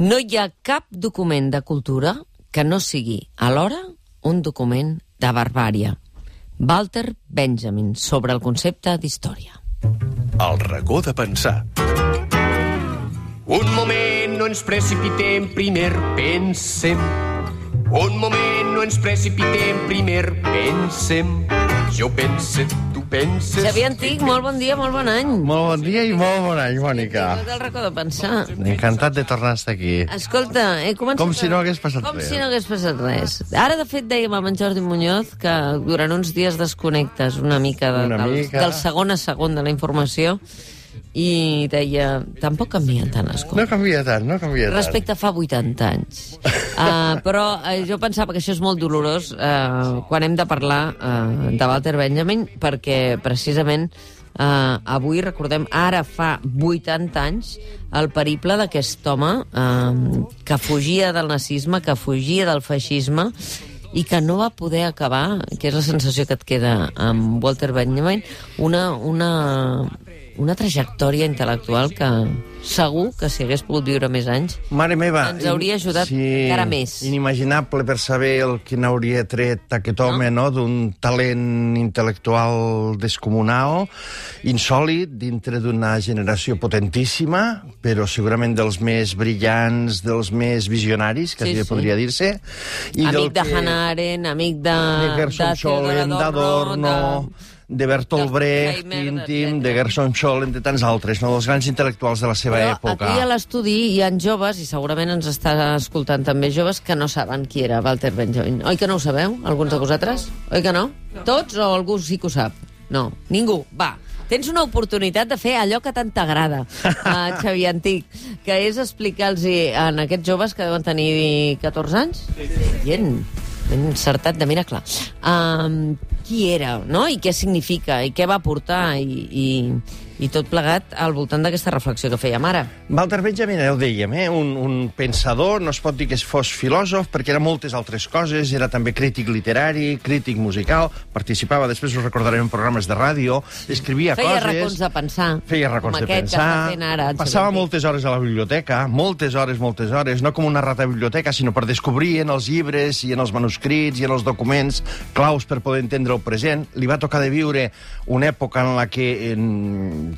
No hi ha cap document de cultura que no sigui alhora un document de barbària. Walter Benjamin, sobre el concepte d'història. El racó de pensar. Un moment, no ens precipitem, primer pensem. Un moment, no ens precipitem, primer pensem. Jo pense, tu penses... Xavier Antic, molt bon dia, molt bon any. Molt bon dia i molt bon any, Mònica. Tot el racó de pensar. Encantat de tornar a estar aquí. Escolta, he començat... Com si no hagués passat Com res. si no hagués passat res. Ara, de fet, dèiem amb en Jordi Muñoz que durant uns dies desconnectes una mica, de, Una del, mica. del segon a segon de la informació i deia, tampoc canvien tant les No coses. canvia tant, no canvia tant. Respecte a fa 80 anys. Uh, però uh, jo pensava que això és molt dolorós uh, quan hem de parlar uh, de Walter Benjamin, perquè precisament uh, avui recordem, ara fa 80 anys, el periple d'aquest home uh, que fugia del nazisme, que fugia del feixisme, i que no va poder acabar, que és la sensació que et queda amb Walter Benjamin, una, una, una trajectòria intel·lectual que segur que si hagués pogut viure més anys Mare meva... Ens hauria ajudat sí, encara més. Inimaginable per saber el que n'hauria tret aquest home, no? D'un talent intel·lectual descomunal, insòlid, dintre d'una generació potentíssima, però segurament dels més brillants, dels més visionaris, que Sí, sí, podria dir-se. I del amic de que- Hannah Arendt, amic de... de Gerson Scholem, d'Adorno, de Bertolt de Brecht, Horkheimer, íntim, etcètera. de Gerson Scholem, de tants altres, no? dels grans intel·lectuals de la seva Però època. aquí a l'estudi hi ha joves, i segurament ens està escoltant també joves, que no saben qui era Walter Benjamin. Oi que no ho sabeu, alguns de vosaltres? Oi que no? Tots o algú sí que ho sap? No, ningú. Va, tens una oportunitat de fer allò que tant t'agrada, uh, Xavier Antic, que és explicar-los a aquests joves que deuen tenir 14 anys, gent ben encertat de miracle, um, qui era, no? I què significa, i què va portar, i, i, i tot plegat al voltant d'aquesta reflexió que fèiem ara. Walter Benjamin, ja ho dèiem, eh? un, un pensador, no es pot dir que es fos filòsof, perquè era moltes altres coses, era també crític literari, crític musical, participava, després us recordarem en programes de ràdio, escrivia Feia coses... racons de pensar. Feia racons de pensar, ara. passava Xavier moltes hores a la biblioteca, moltes hores, moltes hores, no com una rata de biblioteca, sinó per descobrir en els llibres i en els manuscrits i en els documents claus per poder entendre el present. Li va tocar de viure una època en la que en...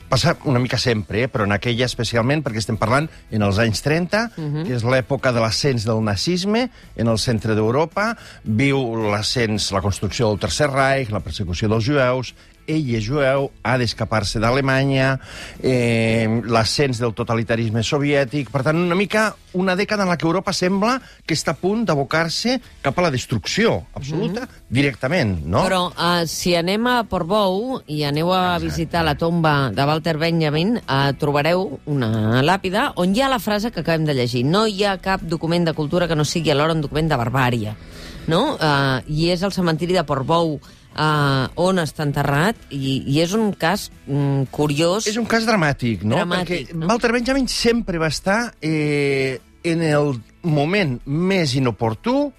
passa una mica sempre, eh? però en aquella especialment, perquè estem parlant en els anys 30, Mhm. que és l'època de l'ascens del nazisme en el centre d'Europa, viu l'ascens, la construcció del Tercer Reich, la persecució dels jueus, ell és jueu, ha d'escapar-se d'Alemanya, eh, l'ascens del totalitarisme soviètic... Per tant, una mica una dècada en la que Europa sembla que està a punt d'abocar-se cap a la destrucció absoluta, directament, no? Però uh, si anem a Portbou i aneu a visitar la tomba de Walter Benjamin, uh, trobareu una làpida on hi ha la frase que acabem de llegir. No hi ha cap document de cultura que no sigui alhora un document de barbària. No? Uh, I és el cementiri de Portbou uh, on està enterrat i, i és un cas mm, curiós. És un cas dramàtic, no? Dramàtic, Perquè no? Walter Benjamin sempre va estar eh, en el moment més inoportú,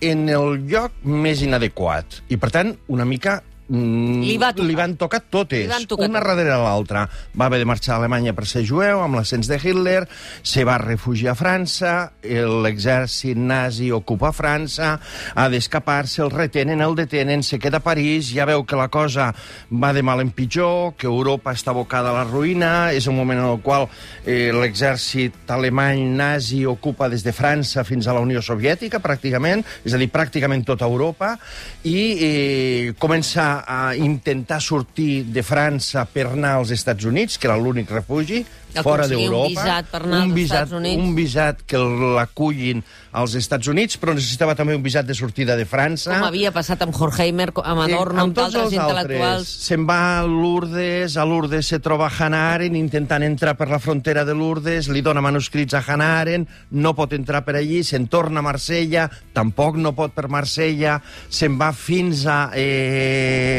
en el lloc més inadequat. I, per tant, una mica mm, Li va tocar. li van tocar totes, van tocar una totes. darrere l'altra. Va haver de marxar a Alemanya per ser jueu, amb l'ascens de Hitler, se va refugiar a França, l'exèrcit nazi ocupa França, ha d'escapar-se, el retenen, el detenen, se queda a París, ja veu que la cosa va de mal en pitjor, que Europa està abocada a la ruïna, és un moment en el qual eh, l'exèrcit alemany nazi ocupa des de França fins a la Unió Soviètica, pràcticament, és a dir, pràcticament tota Europa, i eh, comença a intentar sortir de França per anar als Estats Units, que era l'únic refugi, fora Aconseguir un d'Europa. visat per anar un als visat, Estats Units. Un visat que l'acullin als Estats Units, però necessitava també un visat de sortida de França. Com havia passat amb Horkheimer, amb Adorno, amb, tots altres els intel·lectuals. Se'n va a Lourdes, a Lourdes se troba Hannah Arendt intentant entrar per la frontera de Lourdes, li dona manuscrits a Hannah Arendt, no pot entrar per allí, se'n torna a Marsella, tampoc no pot per Marsella, se'n va fins a... Eh,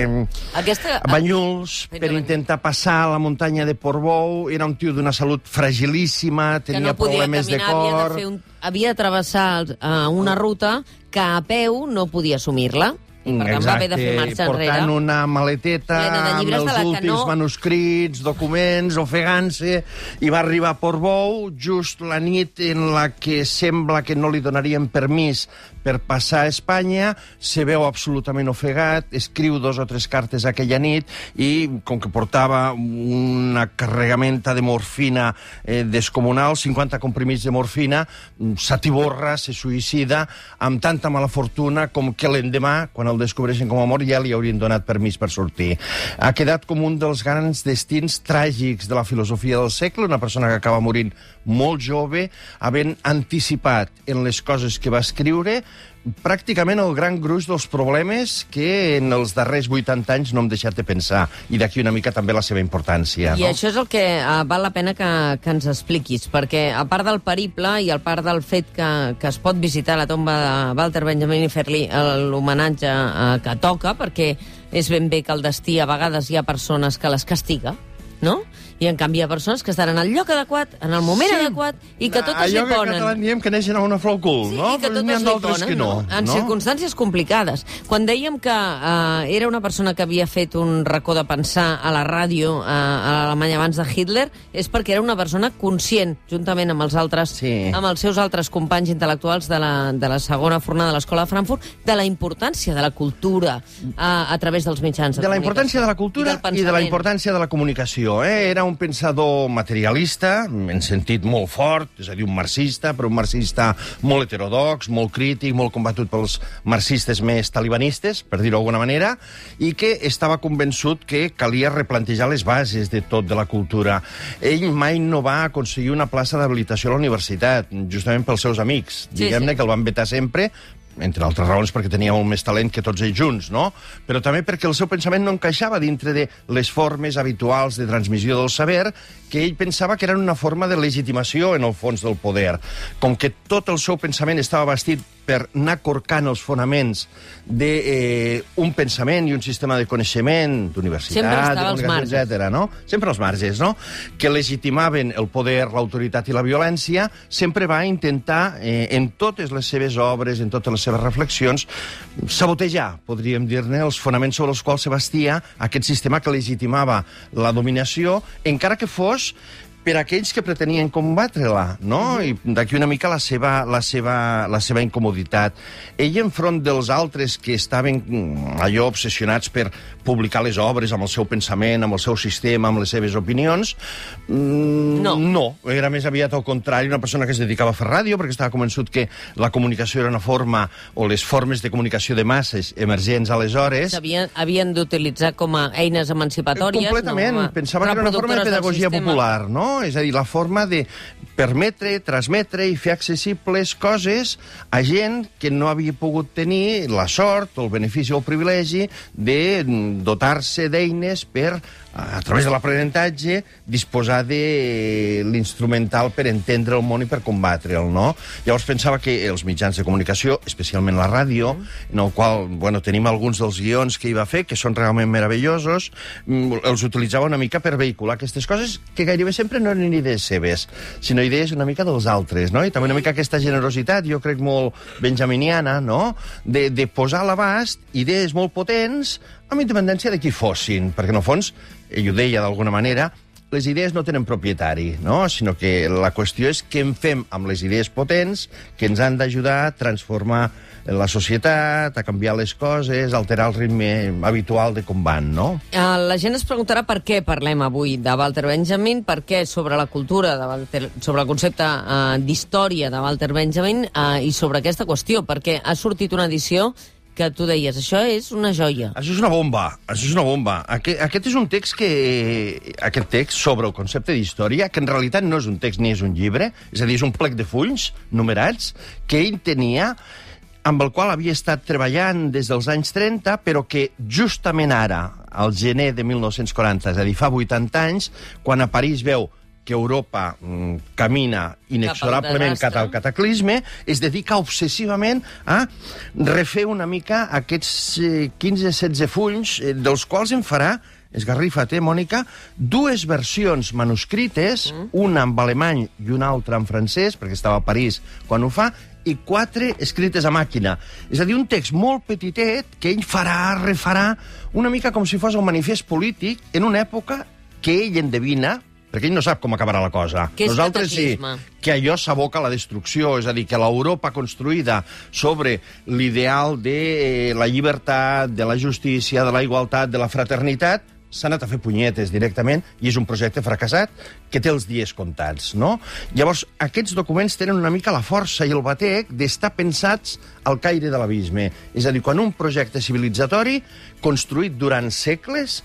Aquesta... a Banyuls Fins a per intentar passar a la muntanya de Portbou. Era un tio d'una salut fragilíssima, tenia no problemes de caminar, havia, cor... de fer un, havia de travessar uh, una ruta que a peu no podia assumir-la. I per tant va haver de fer marxa portant enrere. una maleteta de amb de els últims no- manuscrits, documents, ofegant-se, i va arribar a Portbou just la nit en la que sembla que no li donarien permís per passar a Espanya, se veu absolutament ofegat, escriu dos o tres cartes aquella nit i, com que portava una carregamenta de morfina eh, descomunal, 50 comprimits de morfina, mm, s'atiborra, se suïcida, amb tanta mala fortuna com que l'endemà, quan el descobreixen com a mort, ja li haurien donat permís per sortir. Ha quedat com un dels grans destins tràgics de la filosofia del segle, una persona que acaba morint molt jove, havent anticipat en les coses que va escriure pràcticament el gran gruix dels problemes que en els darrers 80 anys no hem deixat de pensar, i d'aquí una mica també la seva importància. I no? això és el que uh, val la pena que, que ens expliquis, perquè a part del periple i a part del fet que, que es pot visitar la tomba de Walter Benjamin i fer-li l'homenatge uh, que toca, perquè és ben bé que el destí a vegades hi ha persones que les castiga, no? I en canvi hi ha persones que estan en el lloc adequat, en el moment Sí. adequat, i que totes Allò li que ponen. en català en diem que neixen a una flor al cul, Sí, no? i que Però n'hi totes ha ponen, que no. En no? circumstàncies complicades. Quan dèiem que uh, era una persona que havia fet un racó de pensar a la ràdio uh, a l'Alemanya abans de Hitler, és perquè era una persona conscient, juntament amb els altres, Sí. amb els seus altres companys intel·lectuals de la, de la segona fornada de l'Escola de Frankfurt, de la importància de la cultura uh, a través dels mitjans de, de la importància de la cultura del i, de la importància de la comunicació. Eh? Era un pensador materialista, en sentit molt fort, és a dir, un marxista, però un marxista molt heterodox, molt crític, molt combatut pels marxistes més talibanistes, per dir-ho d'alguna manera, i que estava convençut que calia replantejar les bases de tot de la cultura. Ell mai no va aconseguir una plaça d'habilitació a la universitat, justament pels seus amics. Sí, Diguem-ne sí. que el van vetar sempre entre altres raons perquè tenia molt més talent que tots ells junts, no? Però també perquè el seu pensament no encaixava dintre de les formes habituals de transmissió del saber, que ell pensava que eren una forma de legitimació en el fons del poder. Com que tot el seu pensament estava bastit per anar corcant els fonaments d'un eh, un pensament i un sistema de coneixement, d'universitat, etcètera, no? Sempre als marges, no? Que legitimaven el poder, l'autoritat i la violència, sempre va intentar, eh, en totes les seves obres, en totes les seves reflexions, sabotejar, podríem dir-ne, els fonaments sobre els quals se bastia aquest sistema que legitimava la dominació, encara que fos Roche per aquells que pretenien combatre-la, no? I d'aquí una mica la seva, la, seva, la seva incomoditat. Ell, enfront dels altres que estaven mm, allò obsessionats per publicar les obres amb el seu pensament, amb el seu sistema, amb les seves opinions, mm, No. no. Era més aviat al contrari, una persona que es dedicava a fer ràdio perquè estava convençut que la comunicació era una forma, o les formes de comunicació de masses emergents aleshores, Havien, havien d'utilitzar com a eines emancipatòries. Completament. no, Pensava que era una forma de pedagogia popular, no? És a dir, la forma de permetre, transmetre i fer accessibles coses a gent que no havia pogut tenir la sort, o el benefici o el privilegi de dotar-se d'eines per, a través de l'aprenentatge, disposar de l'instrumental per entendre el món i per combatre'l, no? Llavors pensava que els mitjans de comunicació, especialment la ràdio, en el qual, bueno, tenim alguns dels guions que hi va fer, que són realment meravellosos, mm, els utilitzava una mica per vehicular aquestes coses que gairebé sempre no eren idees seves, sinó idees una mica dels altres, no? I també una mica aquesta generositat, jo crec molt benjaminiana, no?, de, de posar a l'abast idees molt potents amb independència de qui fossin, perquè en el fons, ell ho deia d'alguna manera, les idees no tenen propietari, no? sinó que la qüestió és què en fem amb les idees potents que ens han d'ajudar a transformar la societat, a canviar les coses, a alterar el ritme habitual de com van, no? Uh, la gent es preguntarà per què parlem avui de Walter Benjamin, per què sobre la cultura, de Walter, sobre el concepte uh, d'història de Walter Benjamin uh, i sobre aquesta qüestió, perquè ha sortit una edició que tu deies, això és una joia. Això és una bomba, això és una bomba. Aquest, aquest és un text que... Aquest text sobre el concepte d'història, que en realitat no és un text ni és un llibre, és a dir, és un plec de fulls numerats que ell tenia amb el qual havia estat treballant des dels anys 30, però que justament ara, al gener de 1940, és a dir, fa 80 anys, quan a París veu que Europa mm, camina inexorablement cap al cataclisme, es dedica obsessivament a refer una mica aquests eh, 15-16 fulls, eh, dels quals en farà esgarrifa't, eh, Mònica, dues versions manuscrites, mm. una en alemany i una altra en francès, perquè estava a París quan ho fa, i quatre escrites a màquina. És a dir, un text molt petitet que ell farà, refarà, una mica com si fos un manifest polític en una època que ell endevina, perquè ell no sap com acabarà la cosa. Que és Nosaltres sí, que allò s'aboca a la destrucció, és a dir, que l'Europa construïda sobre l'ideal de eh, la llibertat, de la justícia, de la igualtat, de la fraternitat, s'ha anat a fer punyetes directament i és un projecte fracassat que té els dies comptats, no? Llavors, aquests documents tenen una mica la força i el batec d'estar pensats al caire de l'abisme. És a dir, quan un projecte civilitzatori, construït durant segles,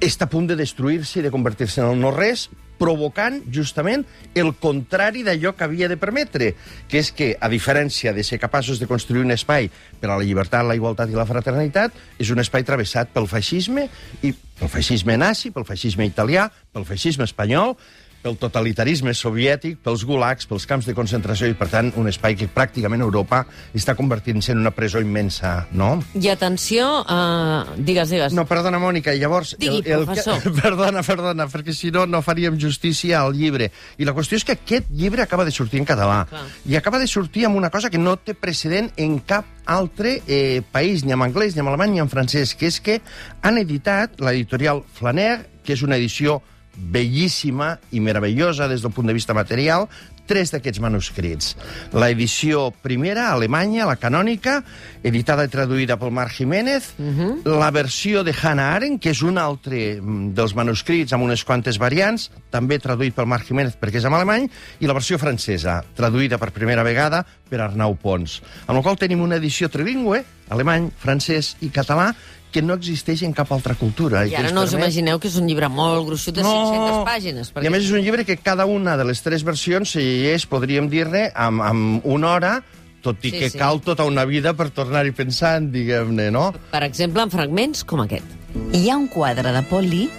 està a punt de destruir-se i de convertir-se en el no-res, provocant justament el contrari d'allò que havia de permetre, que és que, a diferència de ser capaços de construir un espai per a la llibertat, la igualtat i la fraternitat, és un espai travessat pel feixisme, i pel feixisme nazi, pel feixisme italià, pel feixisme espanyol, pel totalitarisme soviètic, pels gulags, pels camps de concentració, i, per tant, un espai que pràcticament Europa està convertint-se en una presó immensa, no? I atenció, uh, digues, digues. No, perdona, Mònica, llavors... Digui, professor. Que, perdona, perdona, perquè si no, no faríem justícia al llibre. I la qüestió és que aquest llibre acaba de sortir en català. Clar. I acaba de sortir amb una cosa que no té precedent en cap altre eh, país, ni en anglès, ni en alemany, ni en francès, que és que han editat l'editorial Flaner, que és una edició bellíssima i meravellosa des del punt de vista material, tres d'aquests manuscrits. La edició primera, alemanya, la canònica, editada i traduïda pel Marc Jiménez, uh -huh. la versió de Hannah Arendt, que és un altre mm, dels manuscrits amb unes quantes variants, també traduït pel Marc Jiménez perquè és en alemany, i la versió francesa, traduïda per primera vegada per Arnau Pons. Amb la qual tenim una edició trilingüe, alemany, francès i català, que no existeix en cap altra cultura. I que ara no us permet- imagineu que és un llibre molt gruixut de 500 pàgines. i a més és un llibre que cada una de les tres versions se llegeix, podríem dir-ne, amb, amb una hora, tot i Sí, que sí. cal tota una vida per tornar-hi pensant, diguem-ne, no? Per exemple, en fragments com aquest. Hi ha un quadre de Paul Lee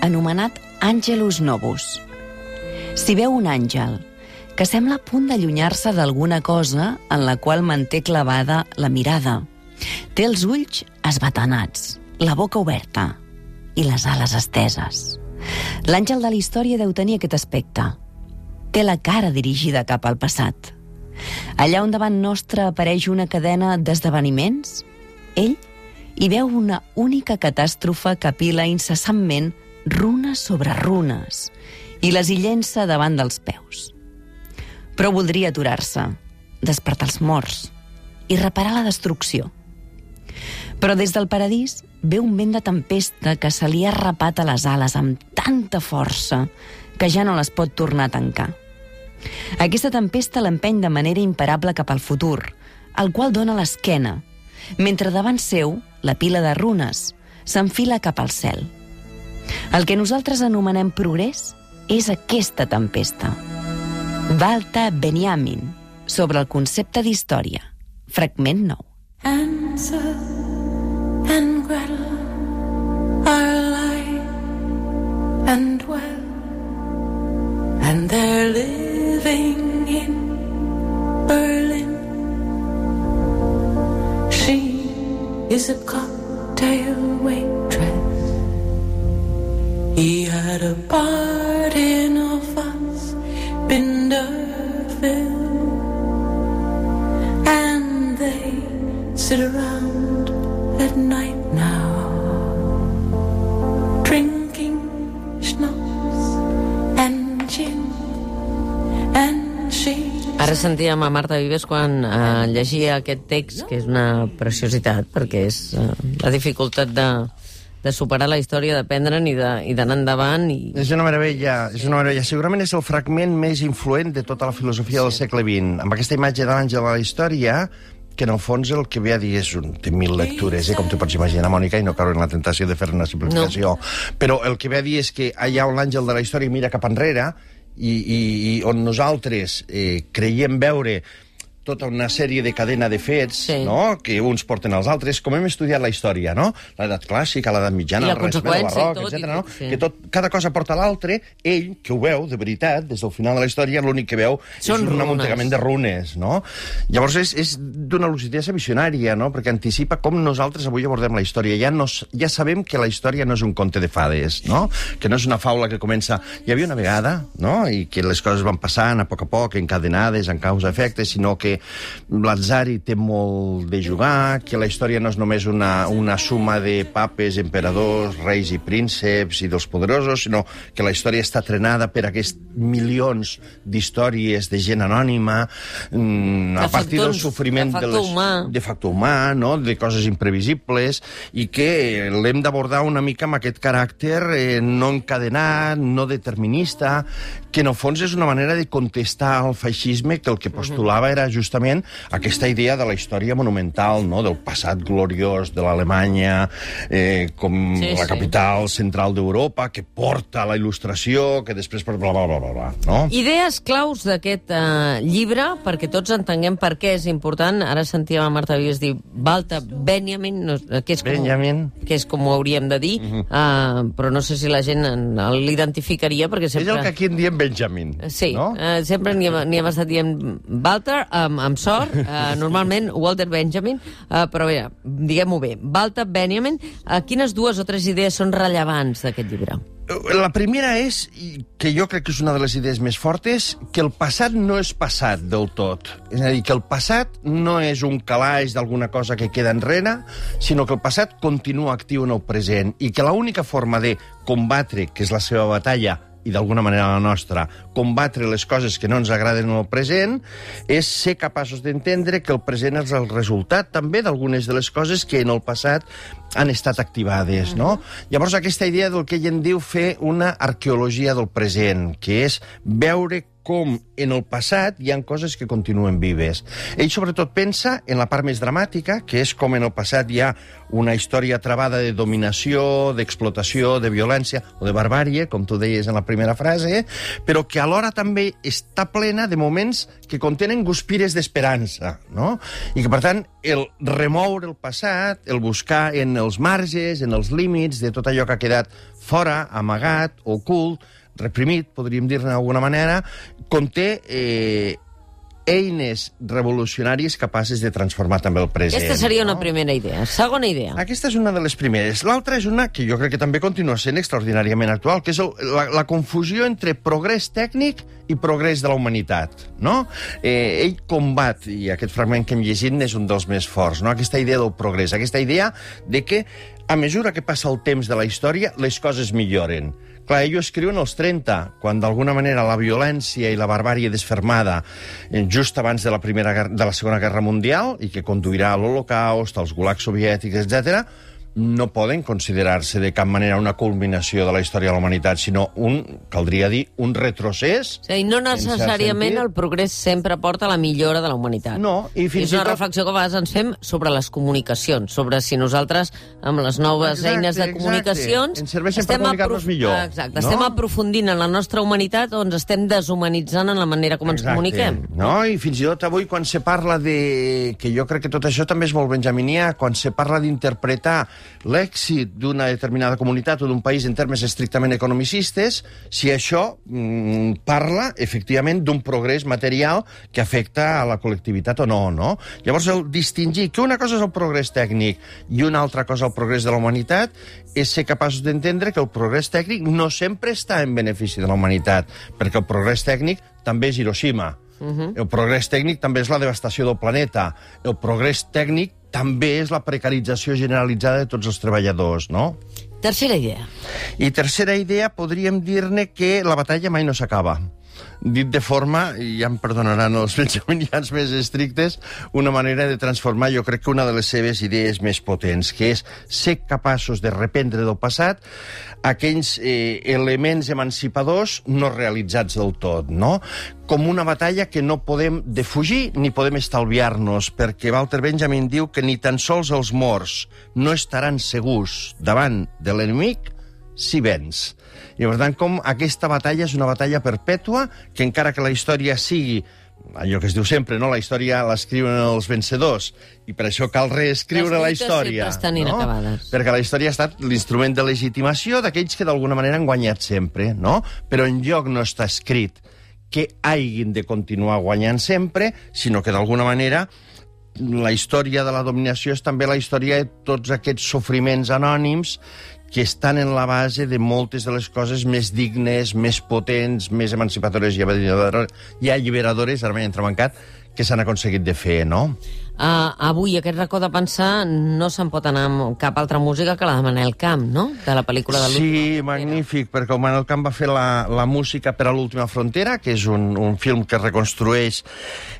anomenat Angelus Novus. Si veu un àngel que sembla a punt d'allunyar-se d'alguna cosa en la qual manté clavada la mirada, té els ulls esbatanats, la boca oberta i les ales esteses. L'àngel de la història deu tenir aquest aspecte. Té la cara dirigida cap al passat. Allà on davant nostre apareix una cadena d'esdeveniments, ell hi veu una única catàstrofe que pila incessantment runes sobre runes i les hi llença davant dels peus. Però voldria aturar-se, despertar els morts i reparar la destrucció. Però des del paradís ve un vent de tempesta que se li ha rapat a les ales amb tanta força que ja no les pot tornar a tancar. Aquesta tempesta l'empeny de manera imparable cap al futur, al qual dona l'esquena, mentre davant seu, la pila de runes, s'enfila cap al cel. El que nosaltres anomenem progrés és aquesta tempesta. Walter Benjamin, sobre el concepte d'història. Fragment 9. Hansel and Gretel are alive and well, and they're living in Berlin. She is a cocktail waitress. He had a part in a fuss, Binderville and they sit around Ara sentíem a Marta Vives quan eh, llegia aquest text, que és una preciositat, perquè és eh, la dificultat de, de superar la història, d'aprendre'n i de- i d'anar endavant. I... És una meravella, és una meravella. Segurament és el fragment més influent de tota la filosofia del segle XX. Amb aquesta imatge de l'àngel a la història, que en el fons el que ve a dir és un, té mil lectures, eh, com tu pots imaginar, Mònica, i no caure en la tentació de fer una simplificació. No. Però el que ve a dir és que allà on l'àngel de la història mira cap enrere i, i, i on nosaltres eh, creiem veure tota una sèrie de cadena de fets, Sí. no?, que uns porten als altres, com hem estudiat la història, no? L'edat clàssica, l'edat mitjana, el conseqüència i barroc, etc. no? sí. Que tot, cada cosa porta l'altre, ell, que ho veu, de veritat, des del final de la història, l'únic que veu Són és un runes. amuntegament de runes, no? Llavors és, és d'una lucidesa visionària, no?, perquè anticipa com nosaltres avui abordem la història. Ja, no, ja sabem que la història no és un conte de fades, no?, que no és una faula que comença... Hi havia una vegada, no?, i que les coses van passant a poc a poc, encadenades, en causa-efecte, sinó que l'atzar hi té molt de jugar, que la història no és només una, una suma de papes, emperadors, reis i prínceps i dels poderosos, sinó que la història està trenada per aquests milions d'històries de gent anònima, mm, De a partir del sofriment de de, les, humà. de factor humà, no? de coses imprevisibles, i que l'hem d'abordar una mica amb aquest caràcter eh, no encadenat, no determinista, que en el fons és una manera de contestar al feixisme que el que postulava era justament aquesta idea de la història monumental, no? del passat gloriós de l'Alemanya eh, com Sí, la sí. capital central d'Europa, que porta la il·lustració, que després... Bla, bla, bla, bla, bla, no? Idees claus d'aquest eh, llibre, perquè tots entenguem per què és important. Ara sentíem a Marta Vives dir Balta Benjamin, no, que, és com, Benjamin. que és com ho hauríem de dir, uh però no sé si la gent en- l'identificaria, perquè És sempre... el que aquí en diem Benjamin. Sí, no? eh, sempre n'hi hem, hem estat dient Walter, amb, amb sort, eh, normalment Walter Benjamin, eh, però bé, diguem-ho bé, Walter Benjamin, eh, quines dues o tres idees són rellevants d'aquest llibre? La primera és, que jo crec que és una de les idees més fortes, que el passat no és passat del tot. És a dir, que el passat no és un calaix d'alguna cosa que queda enrere, sinó que el passat continua actiu en el present i que l'única forma de combatre, que és la seva batalla, i d'alguna manera la nostra, combatre les coses que no ens agraden en el present, és ser capaços d'entendre que el present és el resultat també d'algunes de les coses que en el passat han estat activades, no? Llavors, aquesta idea del que ell en diu fer una arqueologia del present, que és veure com en el passat hi han coses que continuen vives. Ell sobretot pensa en la part més dramàtica, que és com en el passat hi ha una història travada de dominació, d'explotació, de violència o de barbàrie, com tu deies en la primera frase, però que alhora també està plena de moments que contenen guspires d'esperança, no? I que, per tant, el remoure el passat, el buscar en els marges, en els límits de tot allò que ha quedat fora, amagat, ocult, reprimit, podríem dir-ne d'alguna manera, conté eh, eines revolucionàries capaces de transformar també el present. Aquesta seria una no? primera idea. Segona idea. Aquesta és una de les primeres. L'altra és una que jo crec que també continua sent extraordinàriament actual, que és el, la, la confusió entre progrés tècnic i progrés de la humanitat, no? Eh, ell combat, i aquest fragment que hem llegit és un dels més forts, no? aquesta idea del progrés, aquesta idea de que a mesura que passa el temps de la història, les coses milloren. Clar, ell ho escriu en els 30, quan d'alguna manera la violència i la barbàrie desfermada eh, just abans de la, primera, de la Segona Guerra Mundial i que conduirà a l'Holocaust, als gulags soviètics, etc no poden considerar-se de cap manera una culminació de la història de la humanitat, sinó un, caldria dir, un retrocés. És a dir, no necessàriament el progrés sempre porta a la millora de la humanitat. No, i fins és i una tot- reflexió que a vegades ens fem sobre les comunicacions, sobre si nosaltres, amb les noves Exacte, eines de exacte. comunicacions... Ens serveixen per estem comunicar-nos aprof- millor, Exacte, no? estem aprofundint en la nostra humanitat o ens estem deshumanitzant en la manera com ens Exacte. comuniquem. No? I fins i tot avui, quan se parla de... que jo crec que tot això també és molt benjaminià, quan se parla d'interpretar l'èxit d'una determinada comunitat o d'un país en termes estrictament economicistes, si això mm, parla, efectivament, d'un progrés material que afecta a la col·lectivitat o no, no? Llavors, el distingir que una cosa és el progrés tècnic i una altra cosa el progrés de la humanitat és ser capaços d'entendre que el progrés tècnic no sempre està en benefici de la humanitat, perquè el progrés tècnic també és Hiroshima. Uh -huh. El progrés tècnic també és la devastació del planeta. El progrés tècnic també és la precarització generalitzada de tots els treballadors, no? Tercera idea. I tercera idea, podríem dir-ne que la batalla mai no s'acaba. Dit de forma, i ja em perdonaran els benjaminians més estrictes, una manera de transformar, jo crec que una de les seves idees més potents, que és ser capaços de reprendre del passat aquells eh, elements emancipadors no realitzats del tot, no? Com una batalla que no podem defugir ni podem estalviar-nos, perquè Walter Benjamin diu que ni tan sols els morts no estaran segurs davant de l'enemic si vens. I per tant, com aquesta batalla és una batalla perpètua, que encara que la història sigui allò que es diu sempre, no? La història l'escriuen els vencedors, i per això cal reescriure la història. estan no? inacabades. Perquè la història ha estat l'instrument de legitimació d'aquells que d'alguna manera han guanyat sempre, no? Però en lloc no està escrit que hagin de continuar guanyant sempre, sinó que d'alguna manera la història de la dominació és també la història de tots aquests sofriments anònims que estan en la base de moltes de les coses més dignes, més potents, més emancipatores i alliberadores, i alliberadores ara m'he entrebancat, que s'han aconseguit de fer, no? Uh, avui, aquest racó de pensar, no se'n pot anar amb cap altra música que la de Manel Camp, no? De la pel·lícula de l'última Sí, magnífic, perquè el Manel Camp va fer la, la música per a l'última frontera, que és un, un film que reconstrueix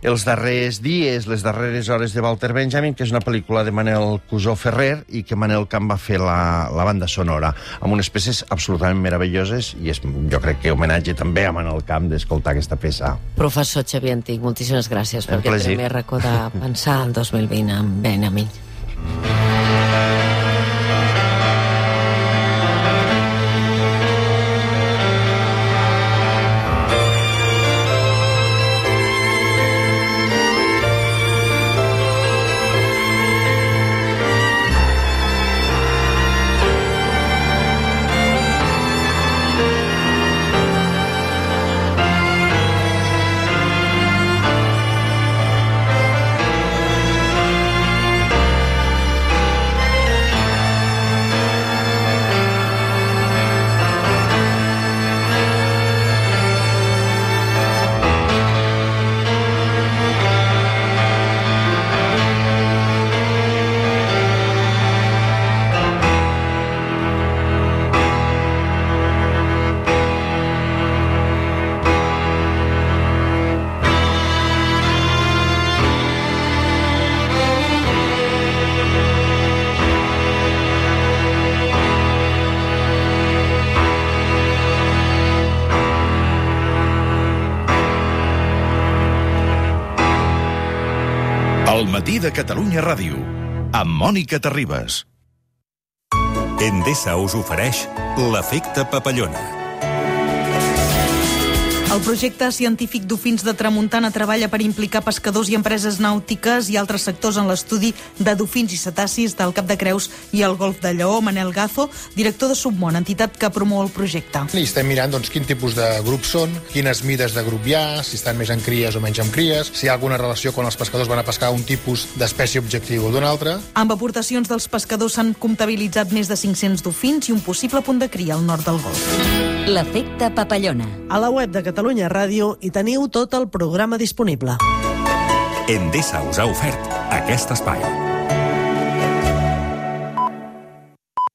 els darrers dies, les darreres hores de Walter Benjamin, que és una pel·lícula de Manel Cusó Ferrer i que Manel Camp va fer la, la banda sonora, amb unes peces absolutament meravelloses i és, jo crec que homenatge també a Manel Camp d'escoltar aquesta peça. Professor Xavier Antic, moltíssimes gràcies per aquest primer racó de pensar el 2020 amb Ben de Catalunya Ràdio, amb Mònica Terribas. Endesa us ofereix l'efecte papallona. El projecte científic Dofins de Tramuntana treballa per implicar pescadors i empreses nàutiques i altres sectors en l'estudi de dofins i cetacis del Cap de Creus i el Golf de Lleó. Manel Gazo, director de Submón, entitat que promou el projecte. I estem mirant doncs, quin tipus de grups són, quines mides de grup hi ha, si estan més en cries o menys en cries, si hi ha alguna relació quan els pescadors van a pescar un tipus d'espècie objectiu o d'un altre. Amb aportacions dels pescadors s'han comptabilitzat més de 500 dofins i un possible punt de cria al nord del Golf. L'efecte papallona. A la web de Catalunya Ràdio hi teniu tot el programa disponible. Endesa us ha ofert aquest espai.